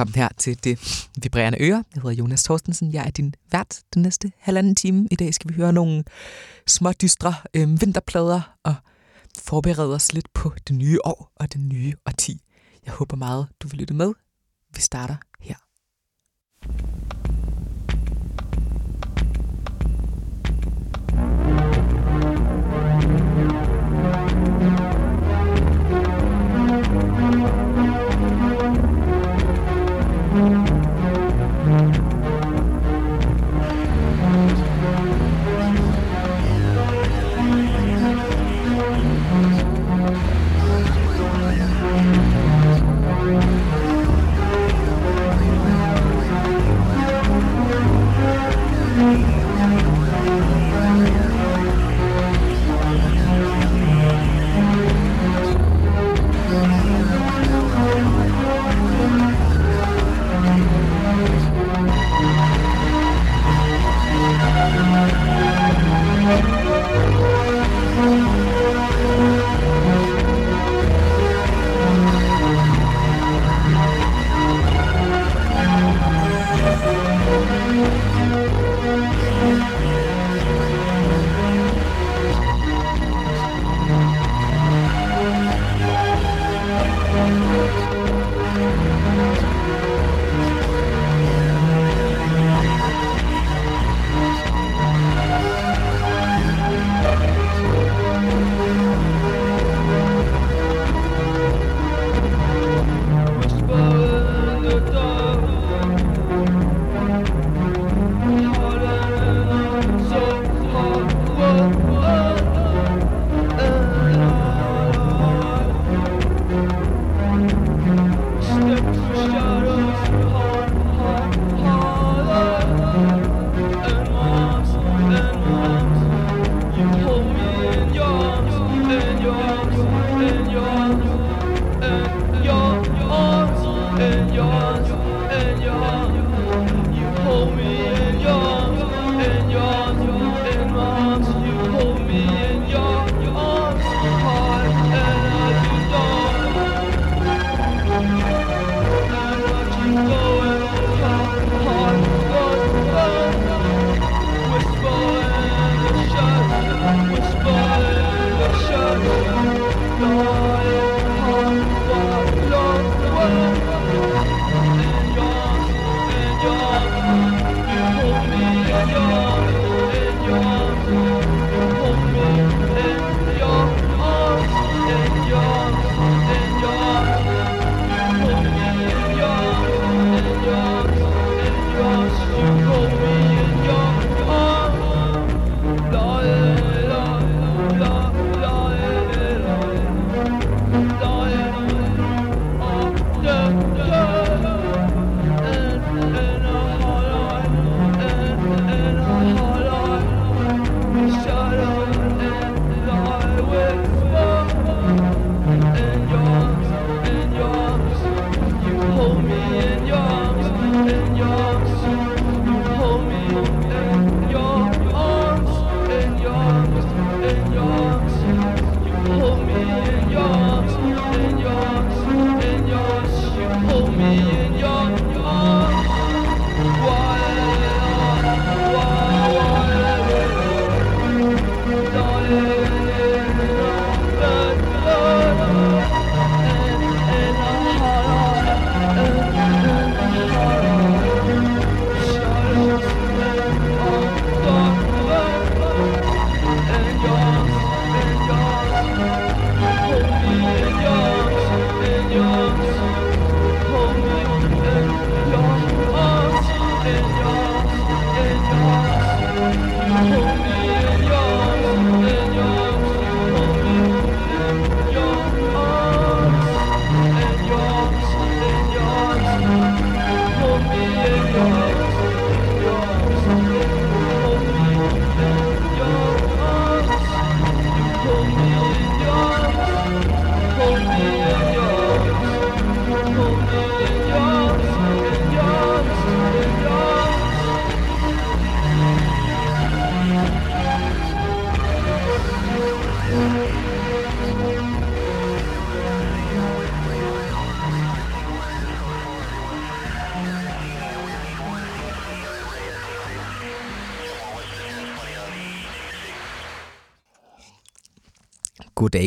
Velkommen her til det vibrerende øre. Jeg hedder Jonas Thorstensen. Jeg er din vært den næste halvanden time. I dag skal vi høre nogle små dystre øh, vinterplader og forberede os lidt på det nye år og det nye årti. Jeg håber meget, du vil lytte med. Vi starter her.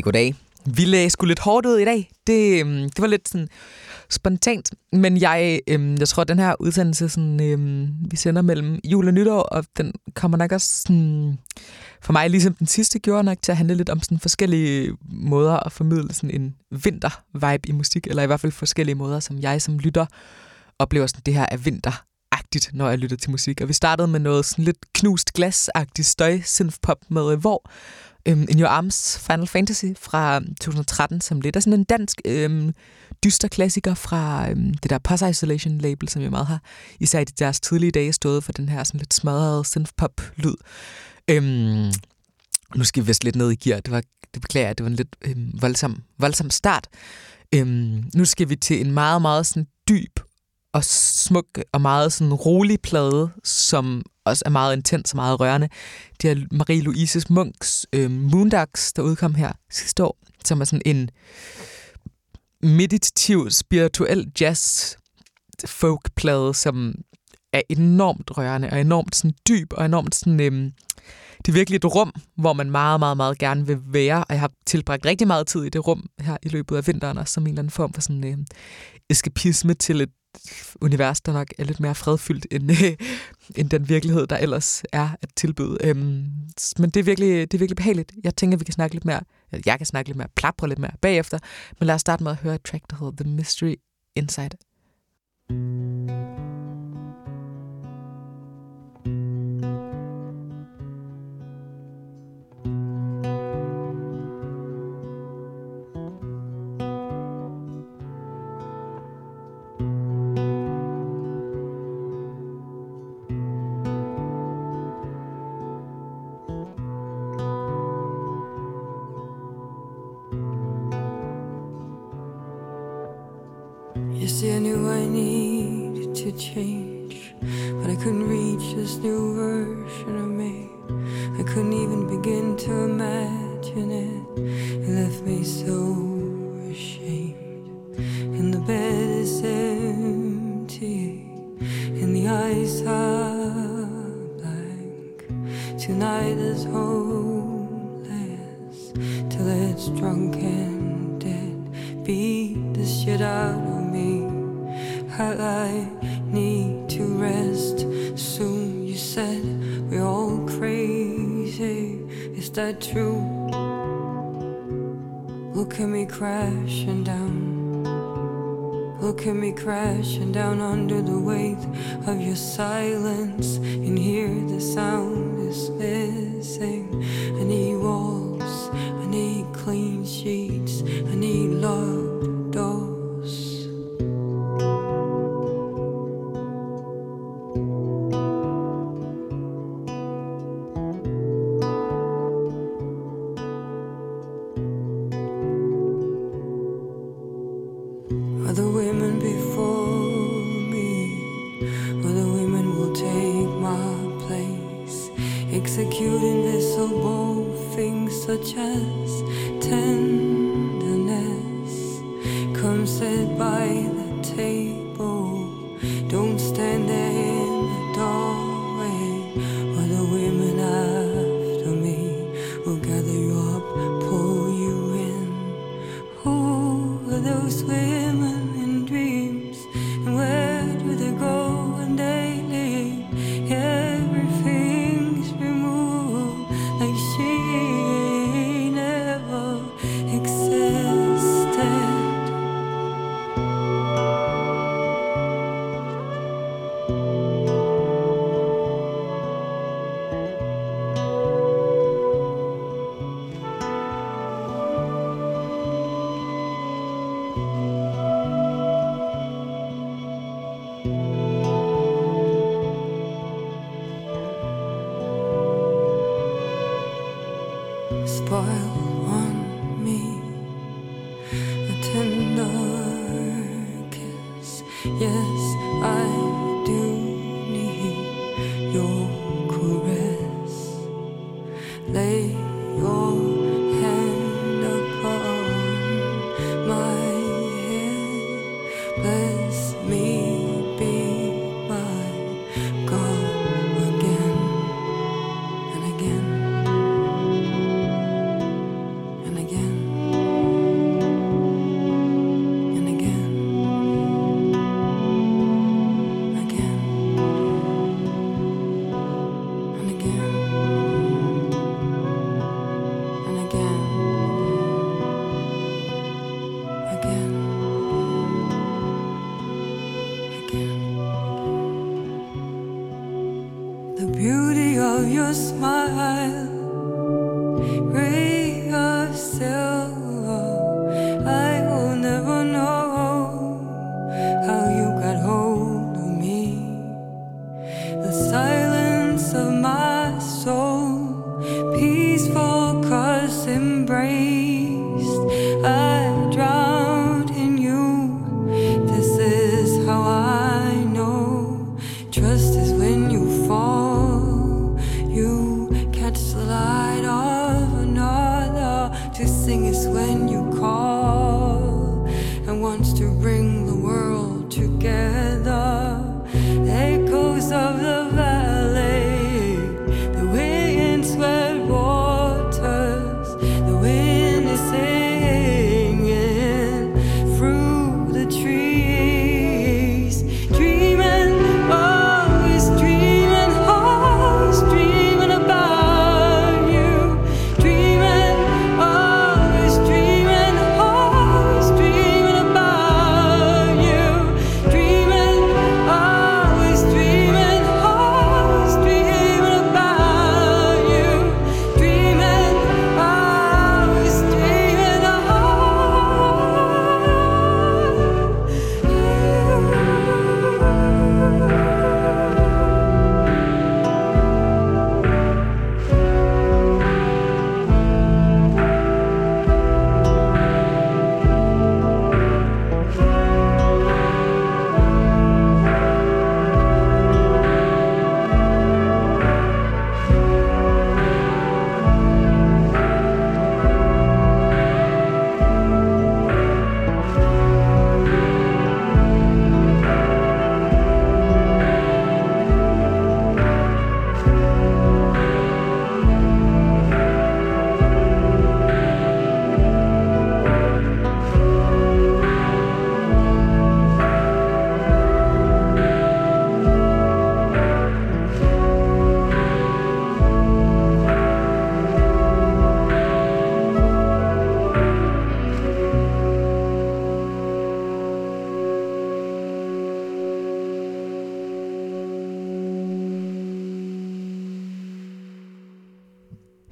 Goddag. Vi lagde sgu lidt hårdt ud i dag. Det, øhm, det var lidt sådan spontant, men jeg, øhm, jeg tror, at den her udsendelse, sådan, øhm, vi sender mellem jul og nytår, og den kommer nok også sådan, for mig, ligesom den sidste, gjorde nok til at handle lidt om sådan forskellige måder at formidle sådan en vinter-vibe i musik, eller i hvert fald forskellige måder, som jeg som lytter oplever sådan, det her er vinter når jeg lytter til musik. Og vi startede med noget sådan lidt knust glasagtigt støj synthpop med Hvor, øhm, In Your Arms Final Fantasy fra øhm, 2013, som lidt er sådan en dansk øhm, dyster klassiker fra øhm, det der Puss Isolation label, som jeg meget har, især i deres tidlige dage, stået for den her sådan lidt smadrede synthpop-lyd. Øhm, nu skal vi vist lidt ned i gear. Det, var, det beklager jeg, det var en lidt øhm, voldsom, voldsom start. Øhm, nu skal vi til en meget, meget sådan dyb og smuk og meget sådan rolig plade, som også er meget intens og meget rørende. Det er Marie-Louise Munks øh, Moondogs, der udkom her sidste år, som er sådan en meditativ, spirituel jazz folkplade, som er enormt rørende og enormt sådan dyb og enormt sådan... Øh, det er virkelig et rum, hvor man meget, meget, meget gerne vil være, og jeg har tilbragt rigtig meget tid i det rum her i løbet af vinteren, og som en eller anden form for sådan øh, eskapisme til et univers, der nok er lidt mere fredfyldt end, øh, end den virkelighed, der ellers er at tilbyde. Øhm, men det er, virkelig, det er virkelig behageligt. Jeg tænker, vi kan snakke lidt mere, jeg kan snakke lidt mere, plapre lidt mere bagefter, men lad os starte med at høre et track, der hedder The Mystery Inside. thank you You see, I knew I needed to change, but I couldn't reach this new version of me. I couldn't even begin to imagine it. It left me so ashamed. And the bed is empty, and the eyes are blank. Tonight is homeless till it's drunken. I need to rest. Soon you said we're all crazy. Is that true? Look at me crashing down. Look at me crashing down under the weight of your silence. And hear the sound is missing. And need walls.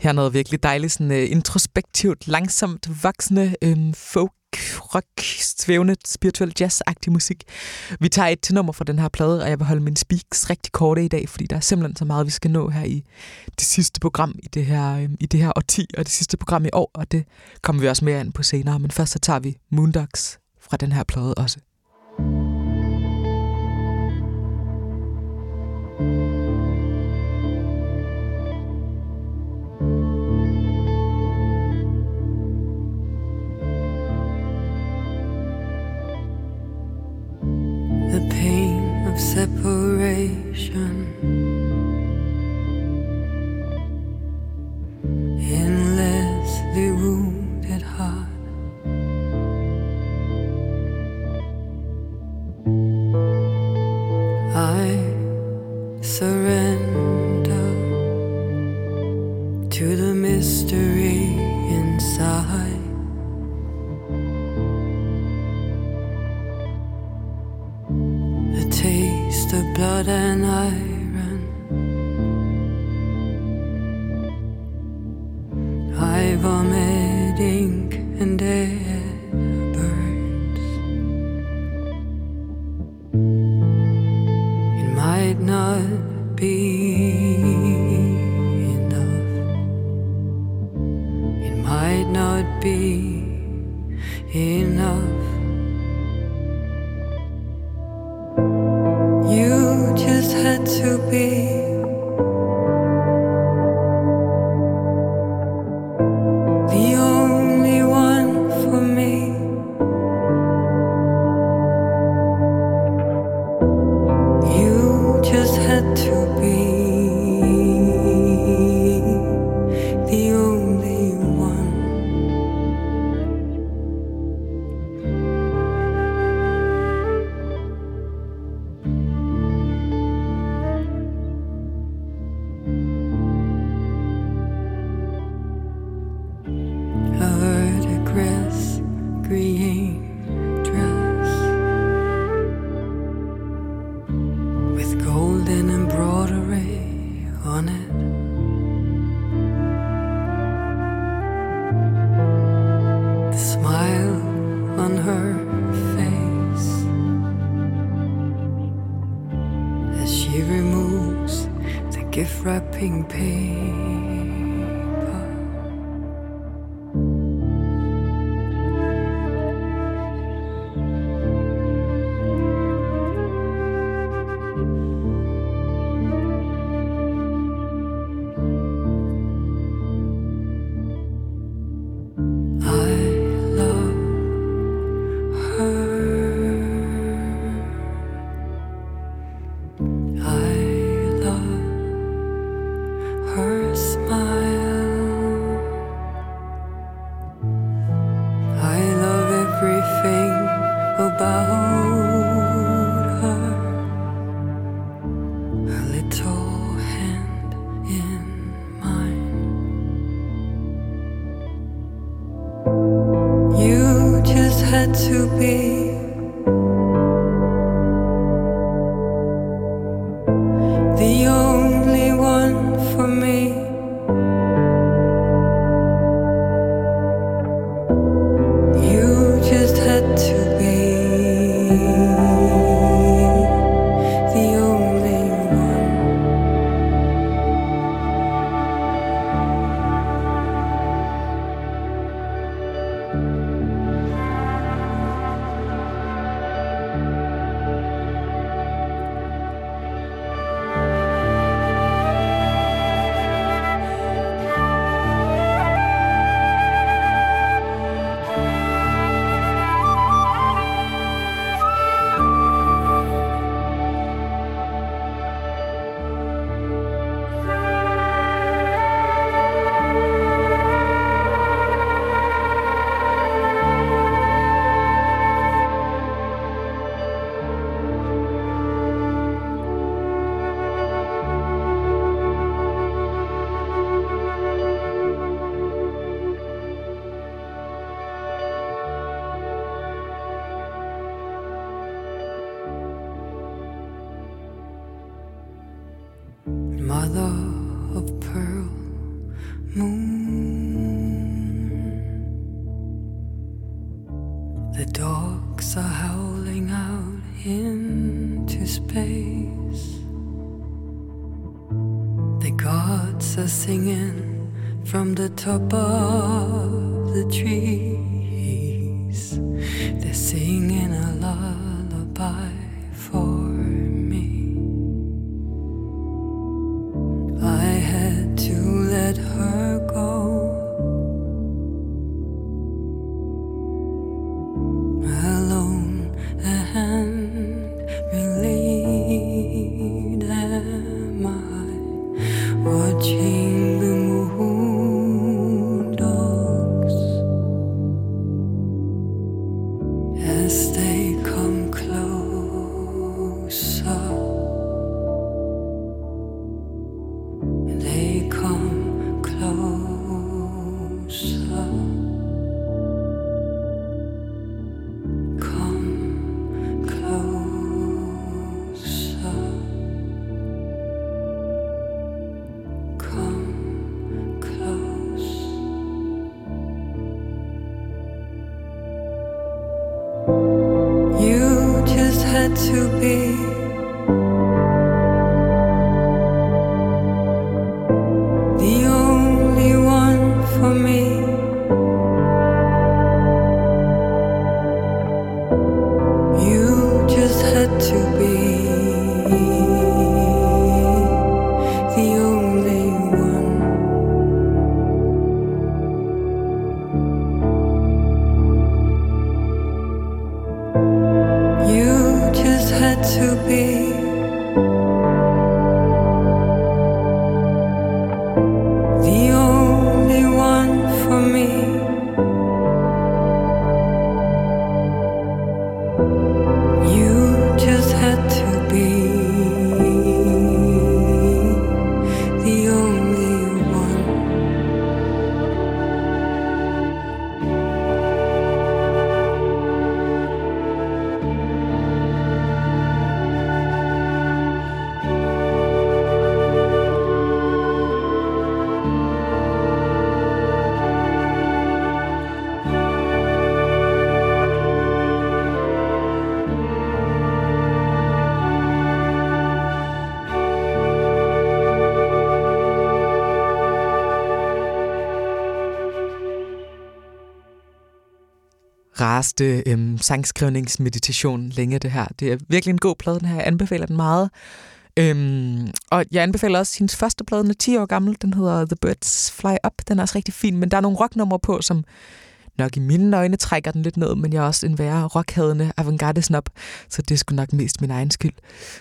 Her er noget virkelig dejligt, sådan uh, introspektivt, langsomt voksende um, folk, rock, svævende, spiritual jazz-agtig musik. Vi tager et til nummer fra den her plade, og jeg vil holde min speaks rigtig korte i dag, fordi der er simpelthen så meget, vi skal nå her i det sidste program i det her, um, i det her årti, og det sidste program i år, og det kommer vi også mere ind på senere. Men først så tager vi Moondogs fra den her plade også. To be rareste øhm, sangskrivningsmeditation længe, det her. Det er virkelig en god plade, den her. Jeg anbefaler den meget. Øhm, og jeg anbefaler også hendes første plade, den er 10 år gammel. Den hedder The Birds Fly Up. Den er også rigtig fin, men der er nogle rocknumre på, som nok i mine øjne trækker den lidt ned, men jeg er også en værre rockhadende avantgarde snop, så det skulle nok mest min egen skyld.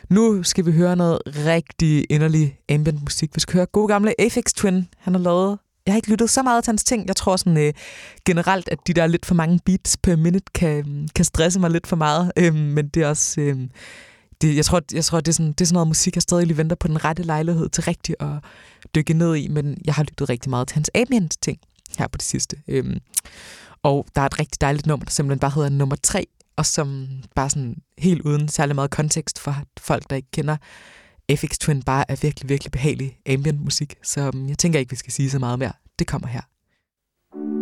Nu skal vi høre noget rigtig inderlig ambient musik. Vi skal høre god gamle Aphex Twin. Han har lavet jeg har ikke lyttet så meget til hans ting. Jeg tror sådan øh, generelt, at de der lidt for mange beats per minute kan, kan stresse mig lidt for meget. Øh, men det er også... Øh, det, jeg tror, jeg tror det, er sådan, det er sådan noget musik, jeg stadig lige venter på den rette lejlighed til rigtigt at dykke ned i. Men jeg har lyttet rigtig meget til hans ambient ting her på det sidste. Øhm, og der er et rigtig dejligt nummer, der simpelthen bare hedder nummer 3, og som bare sådan helt uden særlig meget kontekst for folk, der ikke kender FX Twin, bare er virkelig, virkelig behagelig ambient musik. Så mm, jeg tænker ikke, vi skal sige så meget mere. Det kommer her. vi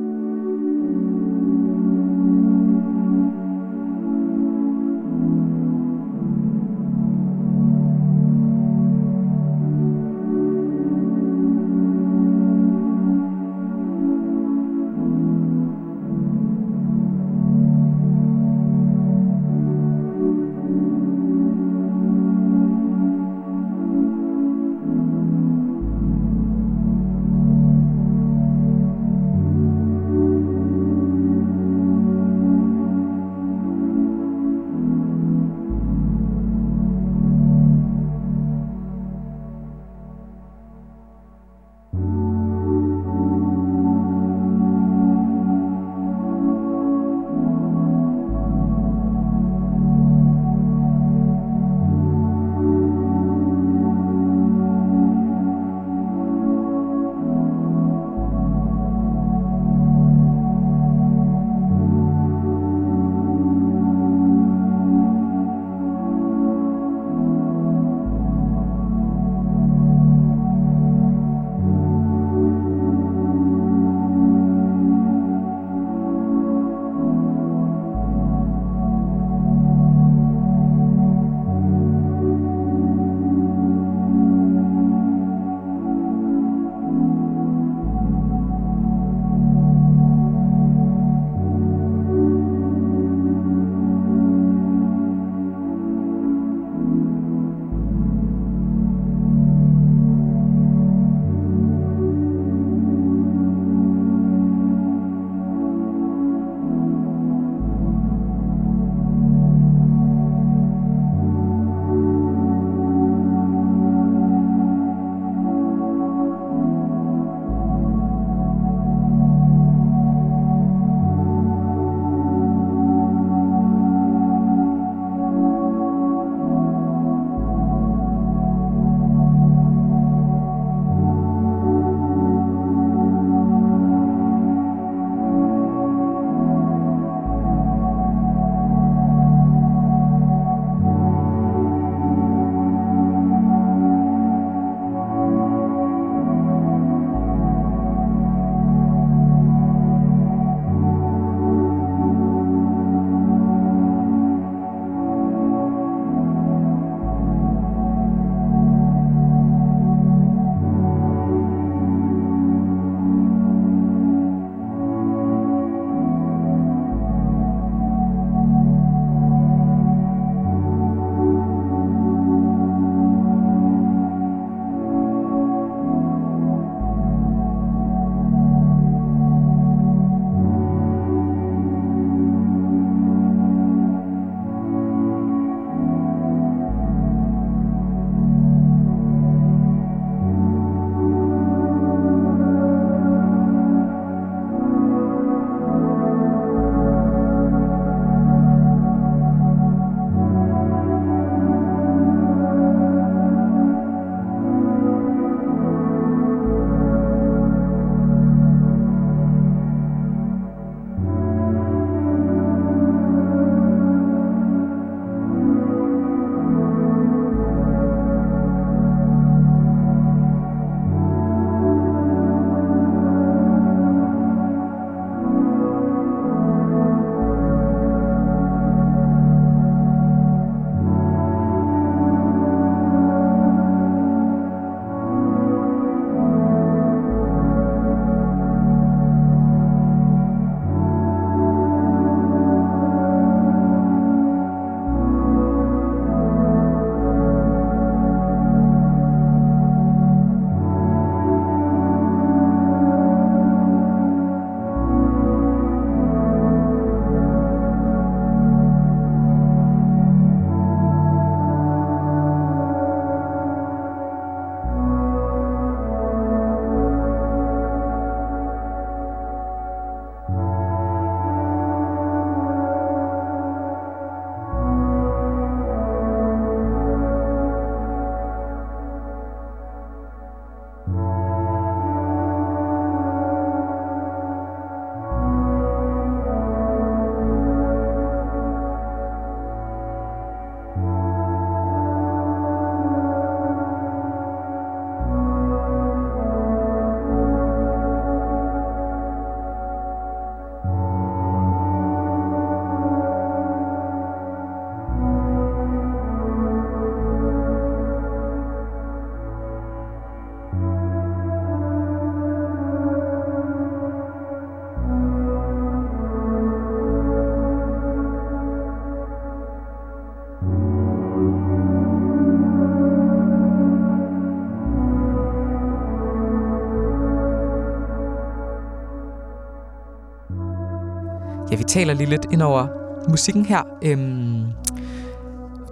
taler lige lidt ind over musikken her. Øhm,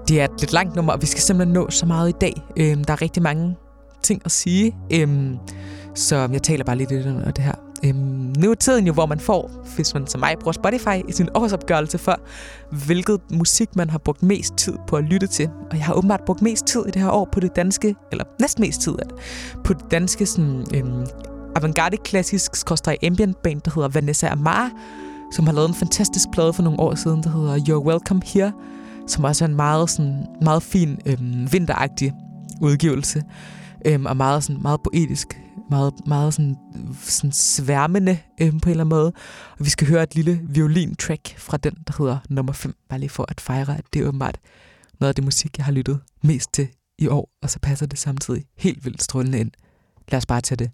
det er et lidt langt nummer, og vi skal simpelthen nå så meget i dag. Øhm, der er rigtig mange ting at sige, øhm, så jeg taler bare lidt ind over det her. Øhm, nu er tiden jo, hvor man får, hvis man som mig bruger Spotify, i sin årsopgørelse for, hvilket musik man har brugt mest tid på at lytte til. Og jeg har åbenbart brugt mest tid i det her år på det danske, eller næsten mest tid på det danske sådan, øhm, avantgarde klassisk skorstræk ambient band, der hedder Vanessa Amara, som har lavet en fantastisk plade for nogle år siden, der hedder You're Welcome Here, som også er en meget, sådan, meget fin øhm, vinteragtig udgivelse, øhm, og meget, sådan, meget poetisk, meget, meget sådan, sådan sværmende øhm, på en eller anden måde. Og vi skal høre et lille violin-track fra den, der hedder nummer 5, bare lige for at fejre, at det er åbenbart noget af det musik, jeg har lyttet mest til i år, og så passer det samtidig helt vildt strålende ind. Lad os bare tage det.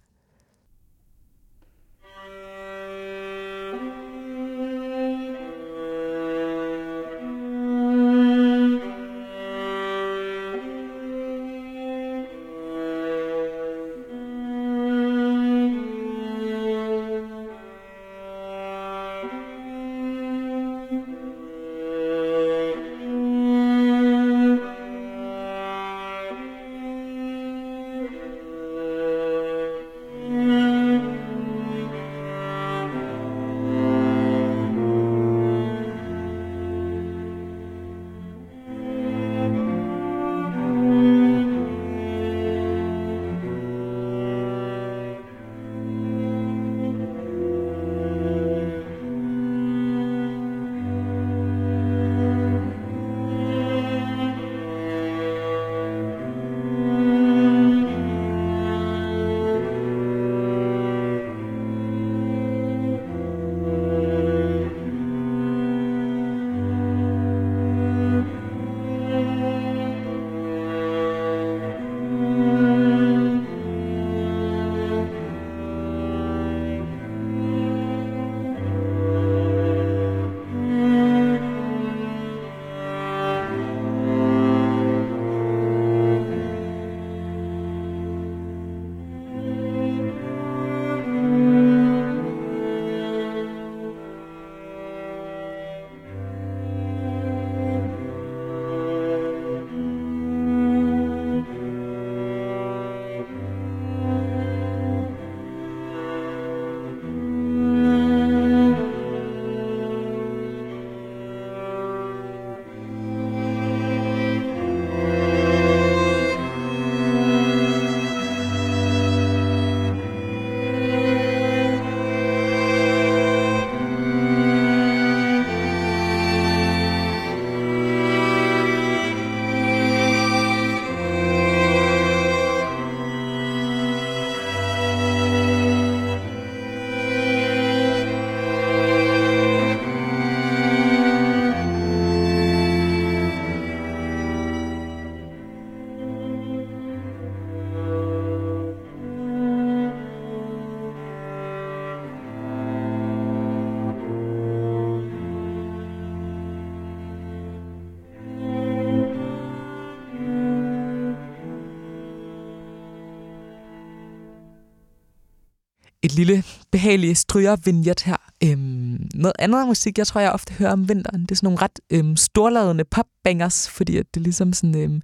Et lille behageligt stryger-vignet her. Øhm, noget andet musik, jeg tror, jeg ofte hører om vinteren, det er sådan nogle ret øhm, storladende popbangers, fordi at det er ligesom sådan, øhm,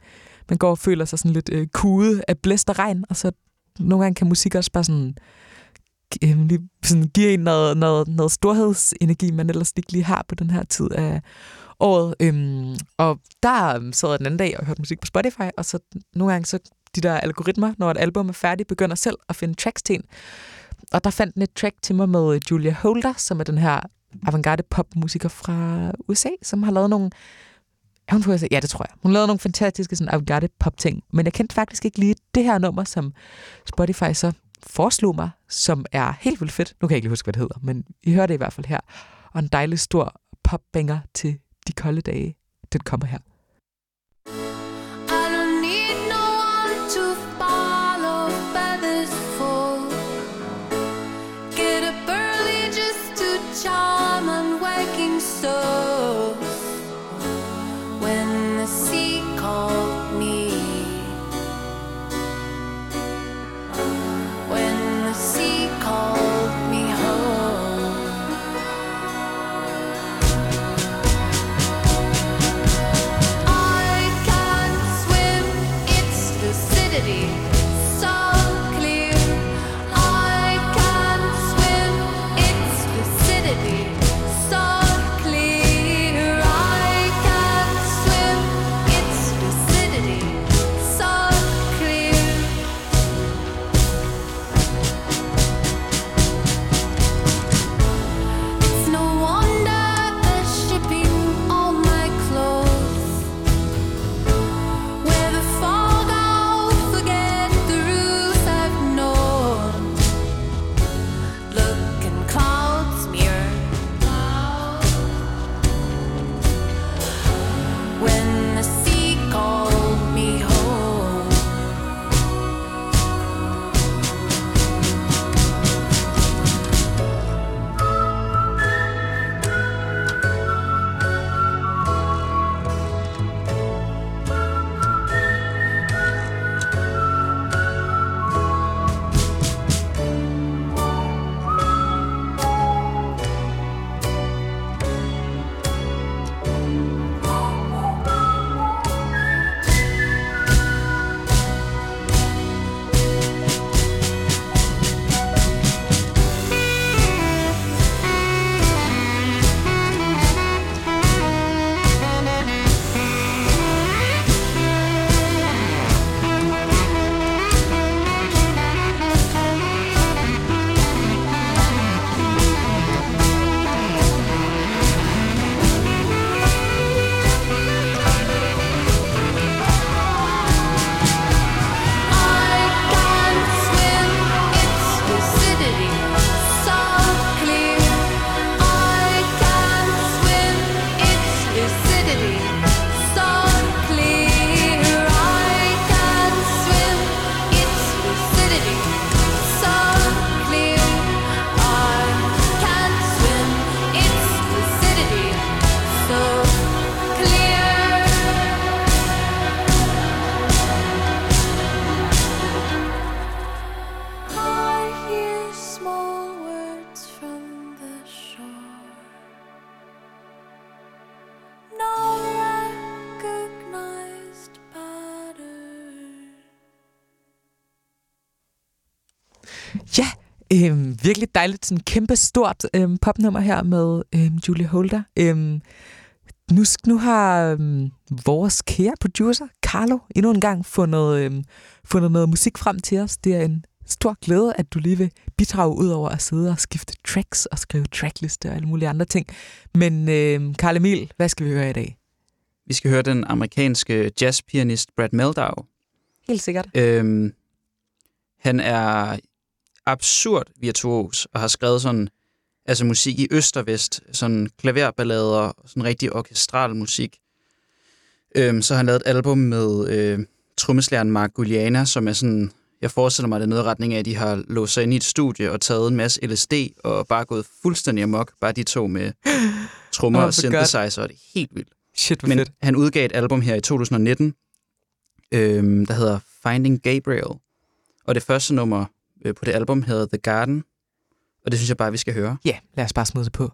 man går og føler sig sådan lidt øh, kude af blæst og regn, og så nogle gange kan musik også bare sådan, øhm, lige, sådan give en noget, noget, noget storhedsenergi, man ellers ikke lige har på den her tid af året. Øhm, og der sad jeg den anden dag og hørte musik på Spotify, og så nogle gange så de der algoritmer, når et album er færdigt, begynder selv at finde tracks til en og der fandt den et track til mig med øh, Julia Holder, som er den her avantgarde popmusiker fra USA, som har lavet nogle... Er hun fra USA? Ja, det tror jeg. Hun lavede nogle fantastiske sådan, avantgarde pop-ting. Men jeg kendte faktisk ikke lige det her nummer, som Spotify så foreslog mig, som er helt vildt fedt. Nu kan jeg ikke lige huske, hvad det hedder, men I hører det i hvert fald her. Og en dejlig stor popbanger til de kolde dage. Den kommer her. しょう Øhm, virkelig dejligt, sådan kæmpe stort øhm, popnummer her med øhm, Julie Holder. Øhm, nu, nu har øhm, vores kære producer, Carlo, endnu en gang fundet, øhm, fundet noget musik frem til os. Det er en stor glæde, at du lige vil bidrage ud over at sidde og skifte tracks og skrive trackliste og alle mulige andre ting. Men øhm, Karl Emil, hvad skal vi høre i dag? Vi skal høre den amerikanske jazzpianist Brad Meldau. Helt sikkert. Øhm, han er absurd virtuos og har skrevet sådan altså musik i øst og vest, sådan klaverballader, sådan rigtig orkestral musik. Øhm, så har han lavet et album med øh, trommeslæren Mark Guliana, som er sådan, jeg forestiller mig, det er noget retning af, at de har låst sig ind i et studie og taget en masse LSD og bare gået fuldstændig amok, bare de to med trommer Åh, og synthesizer, og det er helt vildt. Shit, Men fedt. han udgav et album her i 2019, øhm, der hedder Finding Gabriel. Og det første nummer øh, på det album hedder The Garden. Og det synes jeg bare, vi skal høre. Ja, lad os bare smide det på.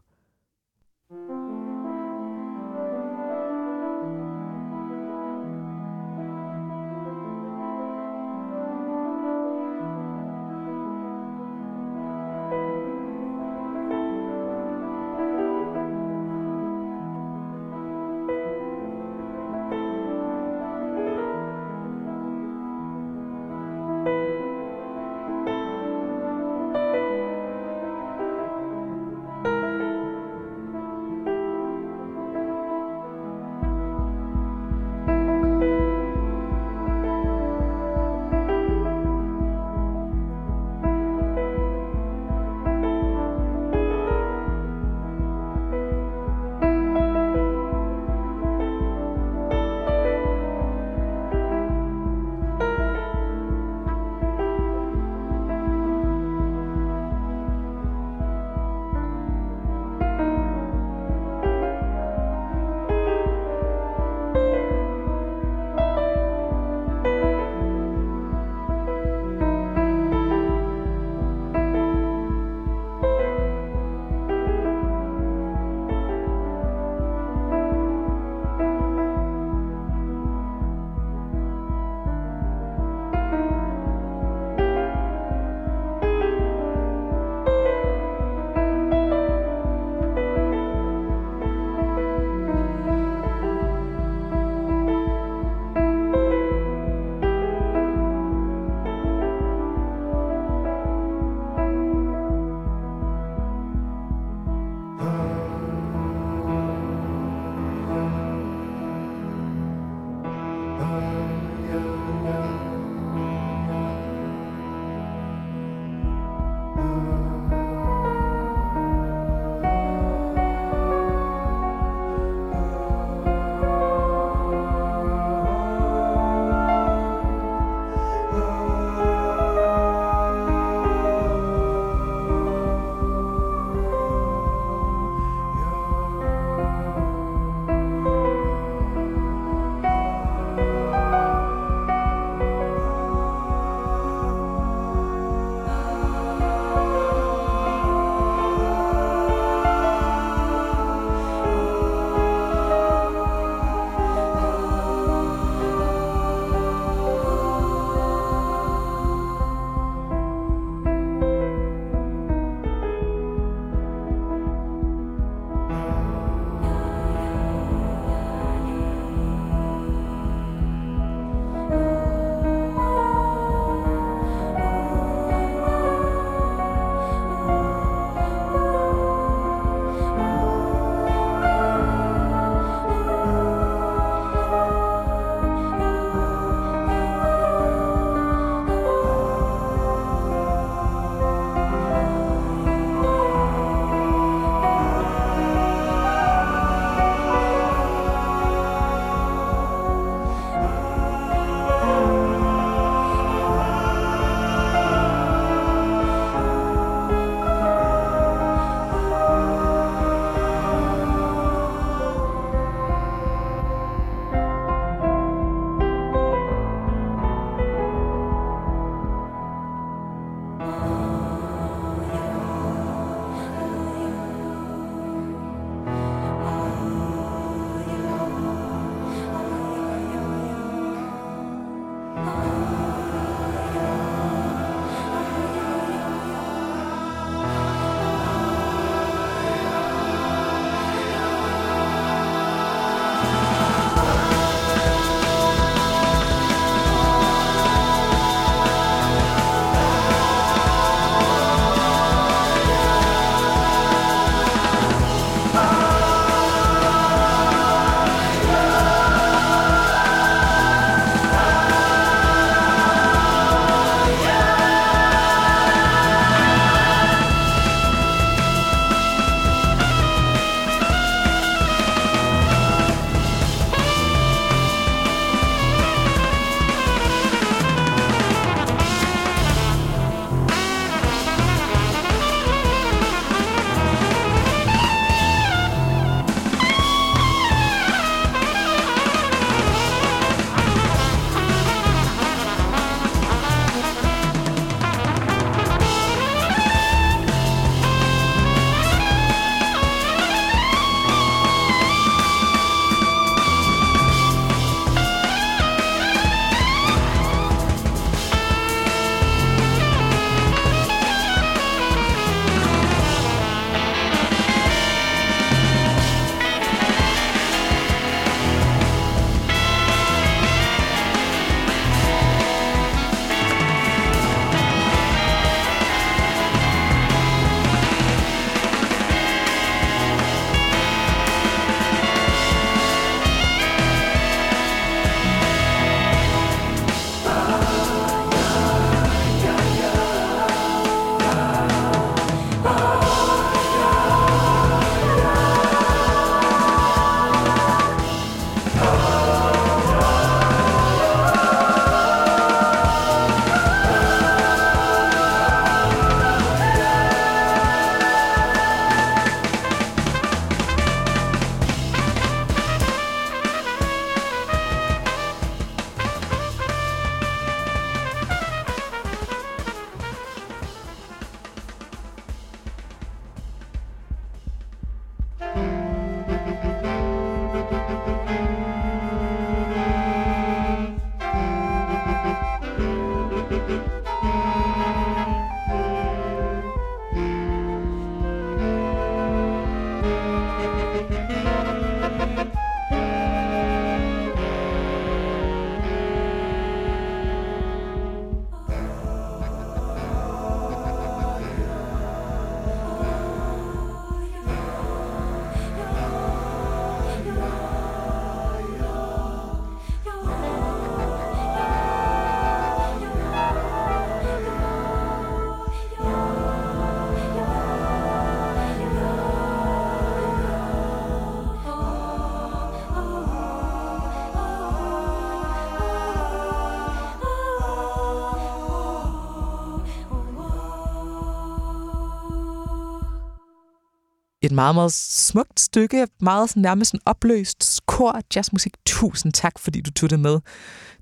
Meget, meget smukt stykke, meget sådan, nærmest en opløst kor jazzmusik. Tusind tak, fordi du tog det med.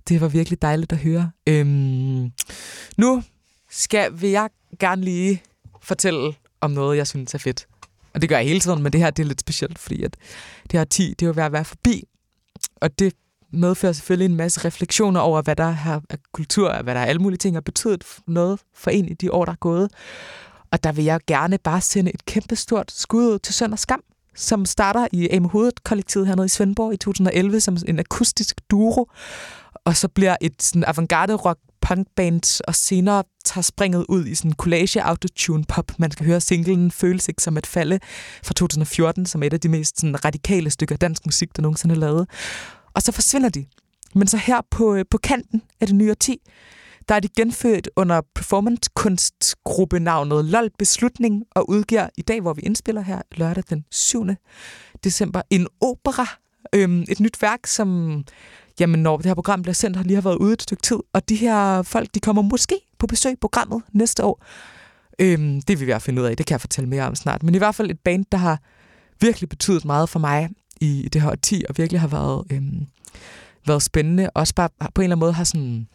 Det var virkelig dejligt at høre. Øhm, nu skal, vil jeg gerne lige fortælle om noget, jeg synes er fedt. Og det gør jeg hele tiden, men det her det er lidt specielt, fordi at det her 10, det er jo ved at være forbi. Og det medfører selvfølgelig en masse refleksioner over, hvad der er af kultur, og hvad der er alle mulige ting har betydet noget for en i de år, der er gået. Og der vil jeg gerne bare sende et kæmpestort skud ud til Sønder Skam, som starter i Ame Hovedet kollektivet hernede i Svendborg i 2011 som en akustisk duo, og så bliver et sådan avantgarde rock punkband, og senere tager springet ud i sådan collage autotune pop. Man skal høre singlen Føles ikke som et falde fra 2014, som er et af de mest sådan, radikale stykker dansk musik, der nogensinde er lavet. Og så forsvinder de. Men så her på, øh, på kanten af det nye årti, der er de genfødt under performancekunstgruppenavnet LOL Beslutning og udgiver i dag, hvor vi indspiller her lørdag den 7. december, en opera. Øhm, et nyt værk, som jamen, når det her program bliver sendt, har lige har været ude et stykke tid. Og de her folk, de kommer måske på besøg i programmet næste år. Øhm, det vil vi finde ud af, det kan jeg fortælle mere om snart. Men i hvert fald et band, der har virkelig betydet meget for mig i det her årti, og virkelig har været, øhm, været spændende. Også bare på en eller anden måde har sådan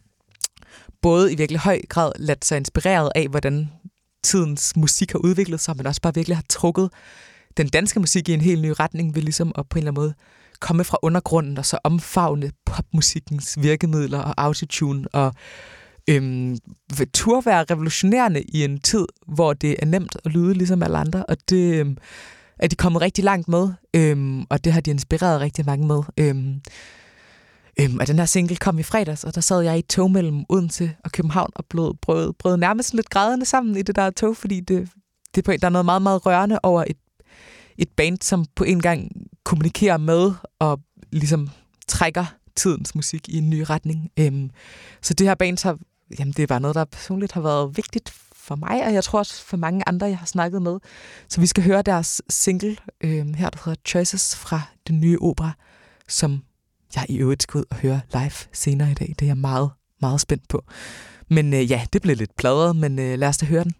både i virkelig høj grad ladt sig inspireret af, hvordan tidens musik har udviklet sig, men også bare virkelig har trukket den danske musik i en helt ny retning ved ligesom at på en eller anden måde komme fra undergrunden og så omfavne popmusikkens virkemidler og autotune og øhm, tur være revolutionerende i en tid, hvor det er nemt at lyde ligesom alle andre, og det øhm, er de kommet rigtig langt med, øhm, og det har de inspireret rigtig mange med. Øhm, Øhm, og den her single kom i fredags, og der sad jeg i et tog mellem Odense og København og blev brød, brød nærmest lidt grædende sammen i det der tog, fordi det, det på, der er noget meget, meget rørende over et, et band, som på en gang kommunikerer med og ligesom trækker tidens musik i en ny retning. Øhm, så det her band har, jamen det er bare noget, der personligt har været vigtigt for mig, og jeg tror også for mange andre, jeg har snakket med. Så vi skal høre deres single øhm, her, der hedder Choices fra den nye opera, som jeg i øvrigt skal ud og høre live senere i dag. Det er jeg meget, meget spændt på. Men øh, ja, det blev lidt pladret, men øh, lad os da høre den.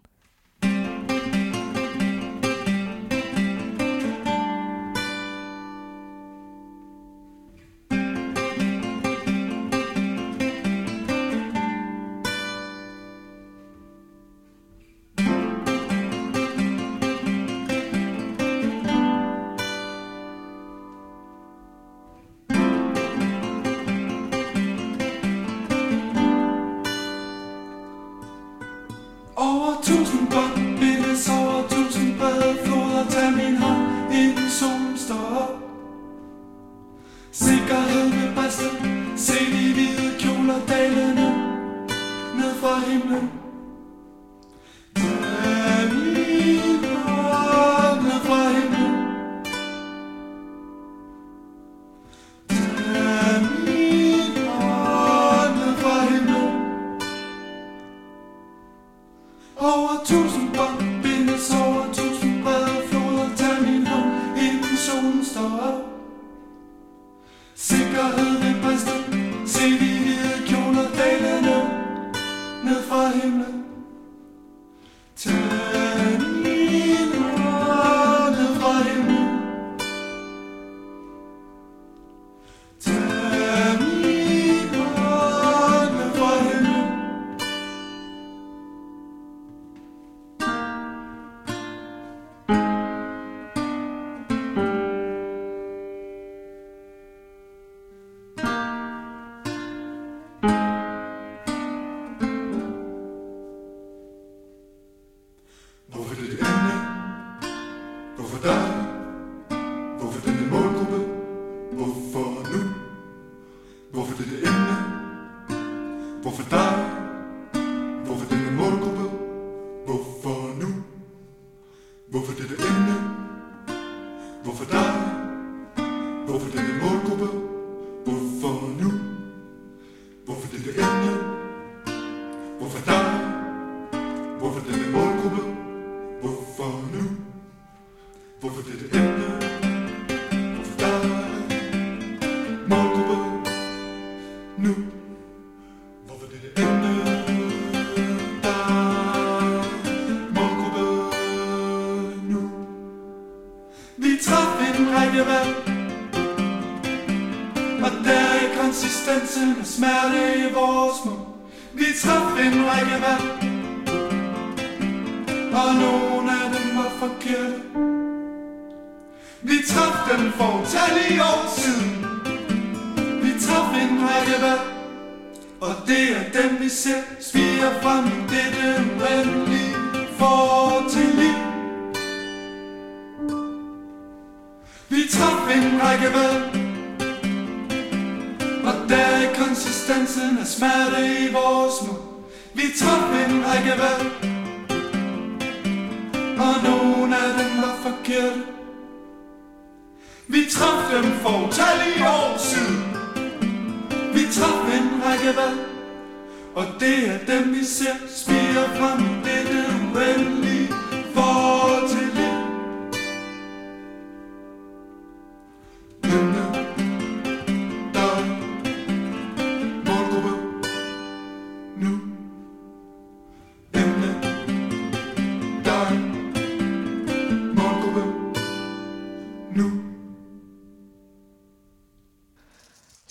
Aften for utallige år siden. Vi traf en række valg Og det er dem vi ser. Sviger er dem frem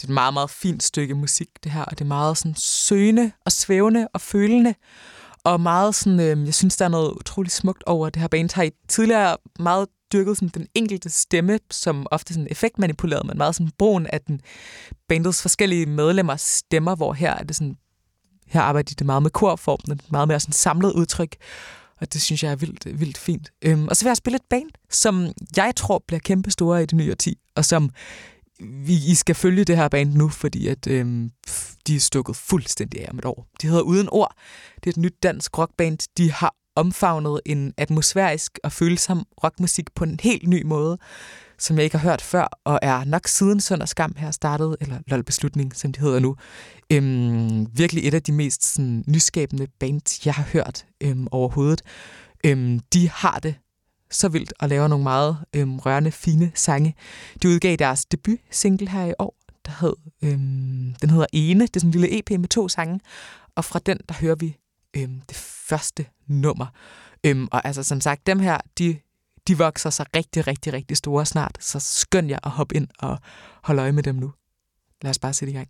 et meget, meget fint stykke musik, det her, og det er meget sådan søgende og svævende og følende, og meget sådan, øh, jeg synes, der er noget utroligt smukt over det her band. Har I tidligere meget dyrket sådan den enkelte stemme, som ofte sådan effektmanipuleret, men meget sådan brugen af den bandets forskellige medlemmers stemmer, hvor her er det sådan, her arbejder de det meget med korformen, meget mere sådan samlet udtryk, og det synes jeg er vildt, vildt fint. Øhm, og så vil jeg spille et band, som jeg tror bliver kæmpe store i det nye årti, og som vi, I skal følge det her band nu, fordi at, øhm, de er stukket fuldstændig af om et år. De hedder Uden Ord. Det er et nyt dansk rockband. De har omfavnet en atmosfærisk og følsom rockmusik på en helt ny måde, som jeg ikke har hørt før, og er nok siden Sønder Skam her startet, eller LOL Beslutning, som de hedder nu, øhm, virkelig et af de mest sådan, nyskabende bands, jeg har hørt øhm, overhovedet. Øhm, de har det så vildt og laver nogle meget øhm, rørende, fine sange. De udgav deres debut single her i år, der hed, øhm, den hedder Ene. Det er sådan en lille EP med to sange, og fra den, der hører vi øhm, det første nummer. Øhm, og altså som sagt, dem her, de, de vokser sig rigtig, rigtig, rigtig store snart, så skynd jer at hoppe ind og holde øje med dem nu. Lad os bare sætte i gang.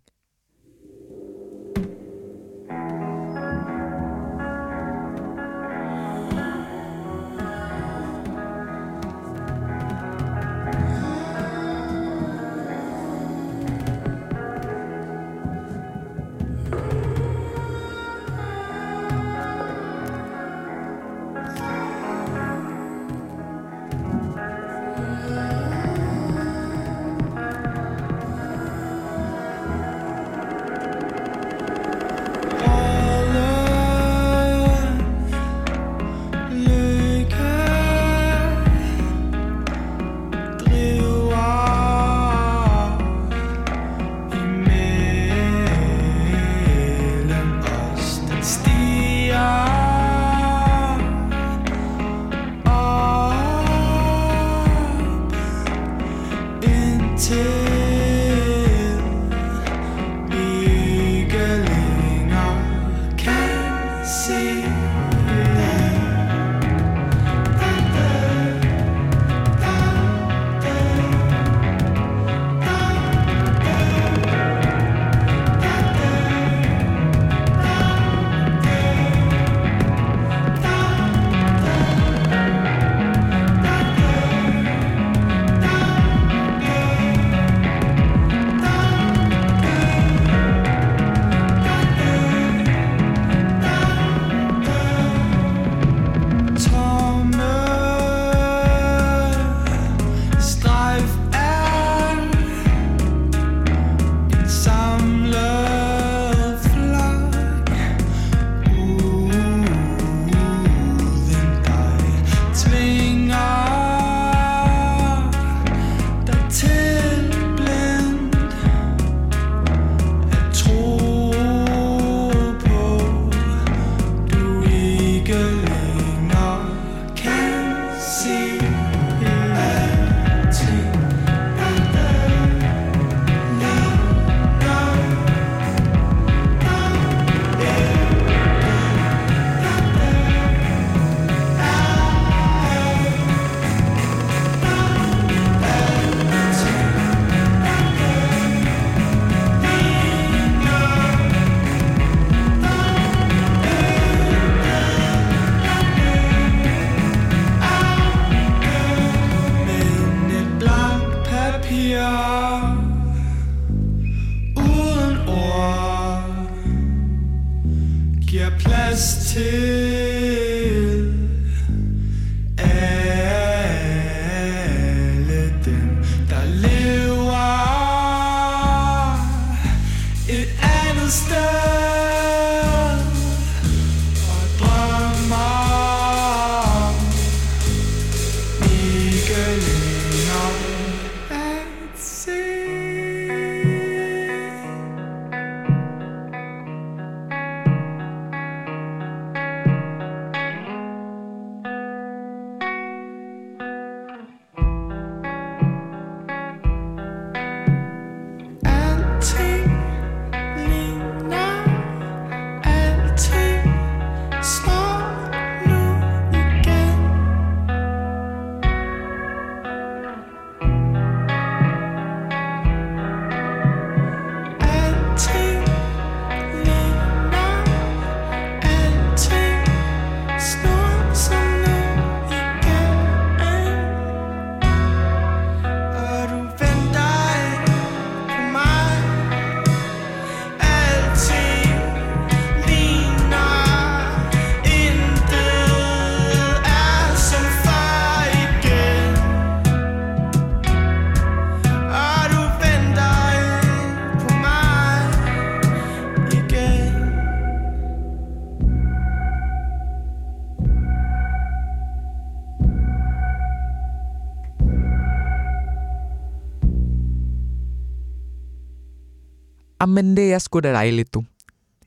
Ah, Jamen, det er sgu da dejligt, du.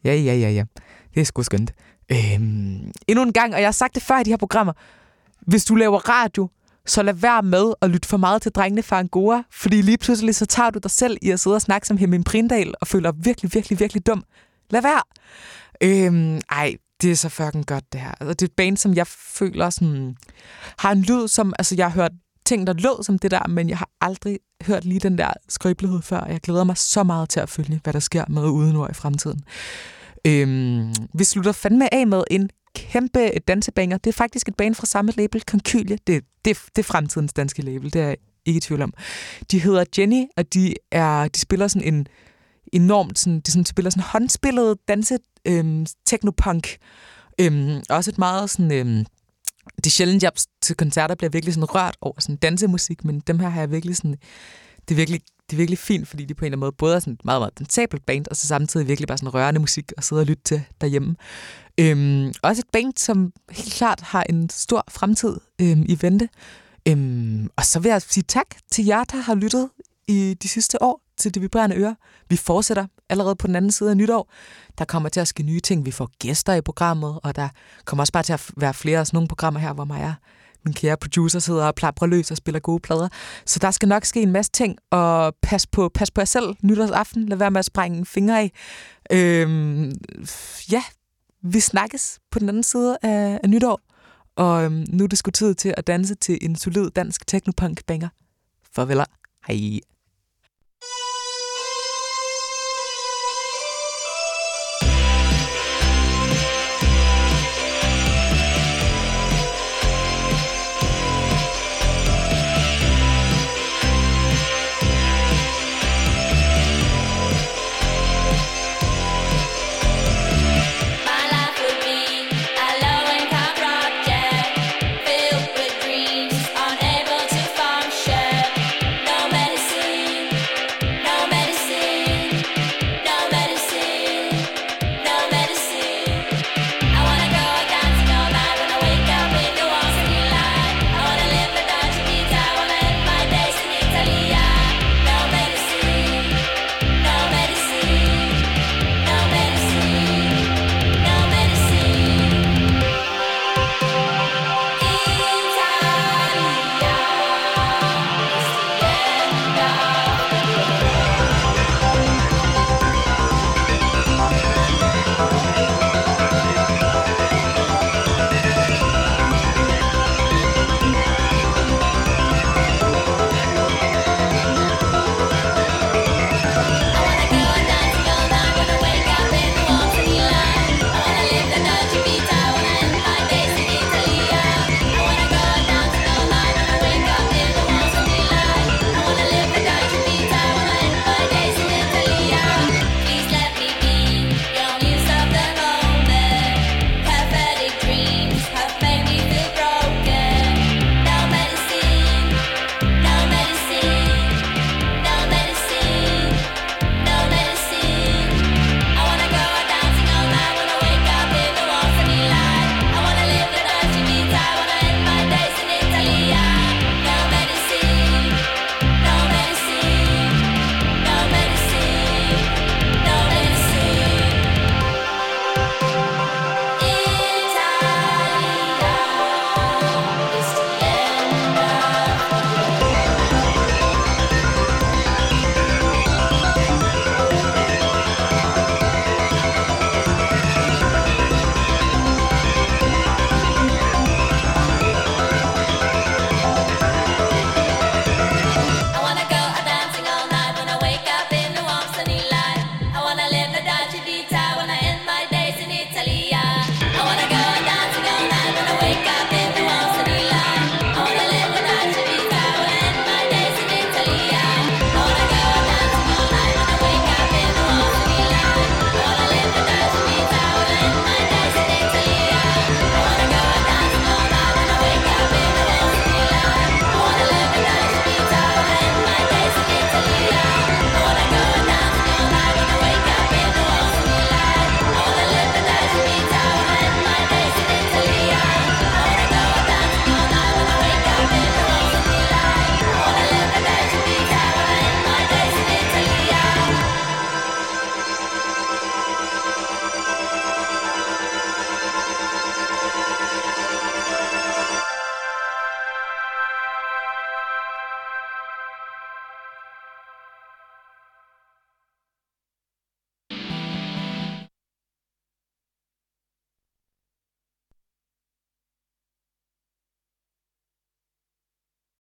Ja, ja, ja, ja. Det er sgu skønt. Øhm, endnu en gang, og jeg har sagt det før i de her programmer. Hvis du laver radio, så lad være med at lytte for meget til drengene fra Angora, fordi lige pludselig så tager du dig selv i at sidde og snakke som Hemming Prindal og føler virkelig, virkelig, virkelig dum. Lad være. Øhm, ej, det er så fucking godt, det her. Altså, det er et band, som jeg føler sådan, har en lyd, som, altså jeg har hørt ting, der lød som det der, men jeg har aldrig hørt lige den der skrøbelighed før. Jeg glæder mig så meget til at følge, hvad der sker med Udenord i fremtiden. Øhm, vi slutter fandme af med en kæmpe dansebanger. Det er faktisk et band fra samme label, Konkylie. Det, det, det er fremtidens danske label, det er jeg ikke i tvivl om. De hedder Jenny, og de, er, de spiller sådan en enormt, sådan, de sådan, spiller sådan håndspillet danse øhm, technopunk. Øhm, også et meget sådan... Øhm, det er sjældent, jeg til koncerter bliver virkelig sådan rørt over sådan dansemusik, men dem her har jeg virkelig sådan... Det er virkelig, det er virkelig fint, fordi de på en eller anden måde både er sådan et meget, meget dansabelt band, og så samtidig virkelig bare sådan rørende musik at sidde og lytte til derhjemme. Øhm, også et band, som helt klart har en stor fremtid øhm, i vente. Øhm, og så vil jeg sige tak til jer, der har lyttet i de sidste år til Det Vibrerende Øre. Vi fortsætter allerede på den anden side af nytår. Der kommer til at ske nye ting. Vi får gæster i programmet, og der kommer også bare til at være flere af sådan nogle programmer her, hvor mig er min kære producer sidder og plapper løs og spiller gode plader. Så der skal nok ske en masse ting, og pas på, pas på jer selv nytårsaften. Lad være med at sprænge fingre af. Øhm, ja, vi snakkes på den anden side af, af nytår. Og øhm, nu er det sgu tid til at danse til en solid dansk technopunk-banger. Farvel. Hej.